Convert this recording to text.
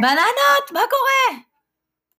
בננות, מה קורה?